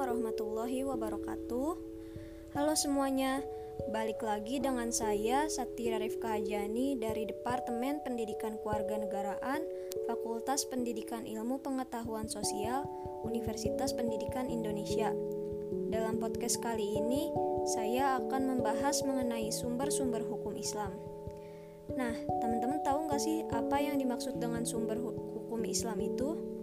warahmatullahi wabarakatuh. Halo semuanya, balik lagi dengan saya Satira Rifka Hajani dari Departemen Pendidikan Kewarganegaraan, Fakultas Pendidikan Ilmu Pengetahuan Sosial, Universitas Pendidikan Indonesia. Dalam podcast kali ini, saya akan membahas mengenai sumber-sumber hukum Islam. Nah, teman-teman tahu nggak sih apa yang dimaksud dengan sumber hukum Islam itu?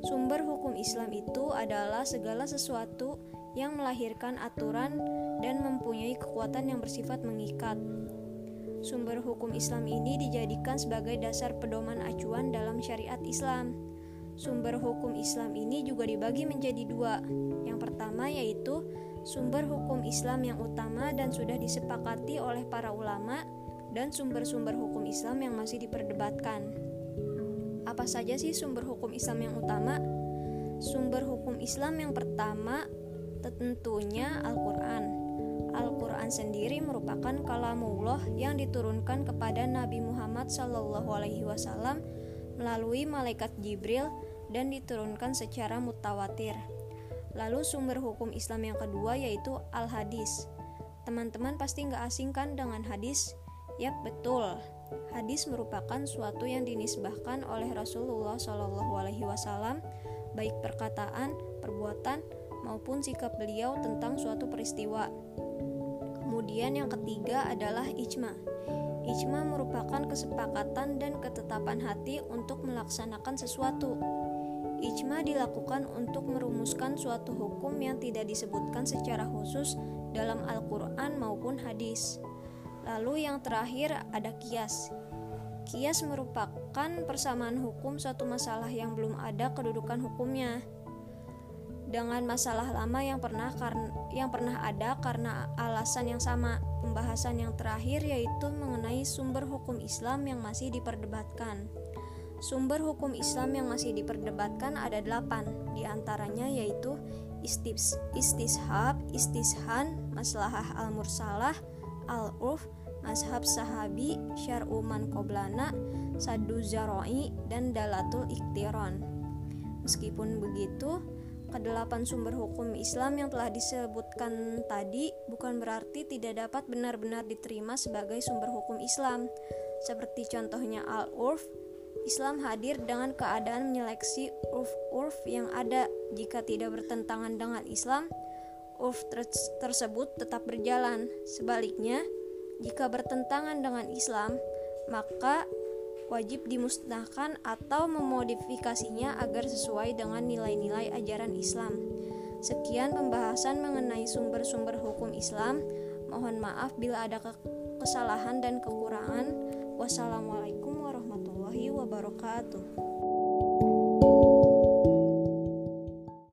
Sumber hukum Islam itu adalah segala sesuatu yang melahirkan aturan dan mempunyai kekuatan yang bersifat mengikat. Sumber hukum Islam ini dijadikan sebagai dasar pedoman acuan dalam syariat Islam. Sumber hukum Islam ini juga dibagi menjadi dua. Yang pertama yaitu sumber hukum Islam yang utama dan sudah disepakati oleh para ulama, dan sumber-sumber hukum Islam yang masih diperdebatkan. Apa saja sih sumber hukum Islam yang utama? Sumber hukum Islam yang pertama tentunya Al-Quran. Al-Quran sendiri merupakan kalamullah yang diturunkan kepada Nabi Muhammad SAW melalui malaikat Jibril dan diturunkan secara mutawatir. Lalu sumber hukum Islam yang kedua yaitu Al-Hadis. Teman-teman pasti nggak asing kan dengan hadis? Yap, betul. Hadis merupakan suatu yang dinisbahkan oleh Rasulullah Shallallahu Alaihi Wasallam, baik perkataan, perbuatan, maupun sikap beliau tentang suatu peristiwa. Kemudian yang ketiga adalah ijma. Ijma merupakan kesepakatan dan ketetapan hati untuk melaksanakan sesuatu. Ijma dilakukan untuk merumuskan suatu hukum yang tidak disebutkan secara khusus dalam Al-Quran maupun hadis. Lalu yang terakhir ada kias. Kias merupakan persamaan hukum suatu masalah yang belum ada kedudukan hukumnya dengan masalah lama yang pernah karena yang pernah ada karena alasan yang sama. Pembahasan yang terakhir yaitu mengenai sumber hukum Islam yang masih diperdebatkan. Sumber hukum Islam yang masih diperdebatkan ada delapan, di antaranya yaitu istis, istishab, istishan, maslahah al-mursalah, al-urf, mazhab sahabi, syar'uman koblana, sadu zaroi, dan dalatul iktiron. Meskipun begitu, kedelapan sumber hukum Islam yang telah disebutkan tadi bukan berarti tidak dapat benar-benar diterima sebagai sumber hukum Islam. Seperti contohnya al-urf, Islam hadir dengan keadaan menyeleksi urf-urf yang ada jika tidak bertentangan dengan Islam, urf tersebut tetap berjalan. Sebaliknya, jika bertentangan dengan Islam, maka wajib dimusnahkan atau memodifikasinya agar sesuai dengan nilai-nilai ajaran Islam. Sekian pembahasan mengenai sumber-sumber hukum Islam. Mohon maaf bila ada kesalahan dan kekurangan. Wassalamualaikum warahmatullahi wabarakatuh.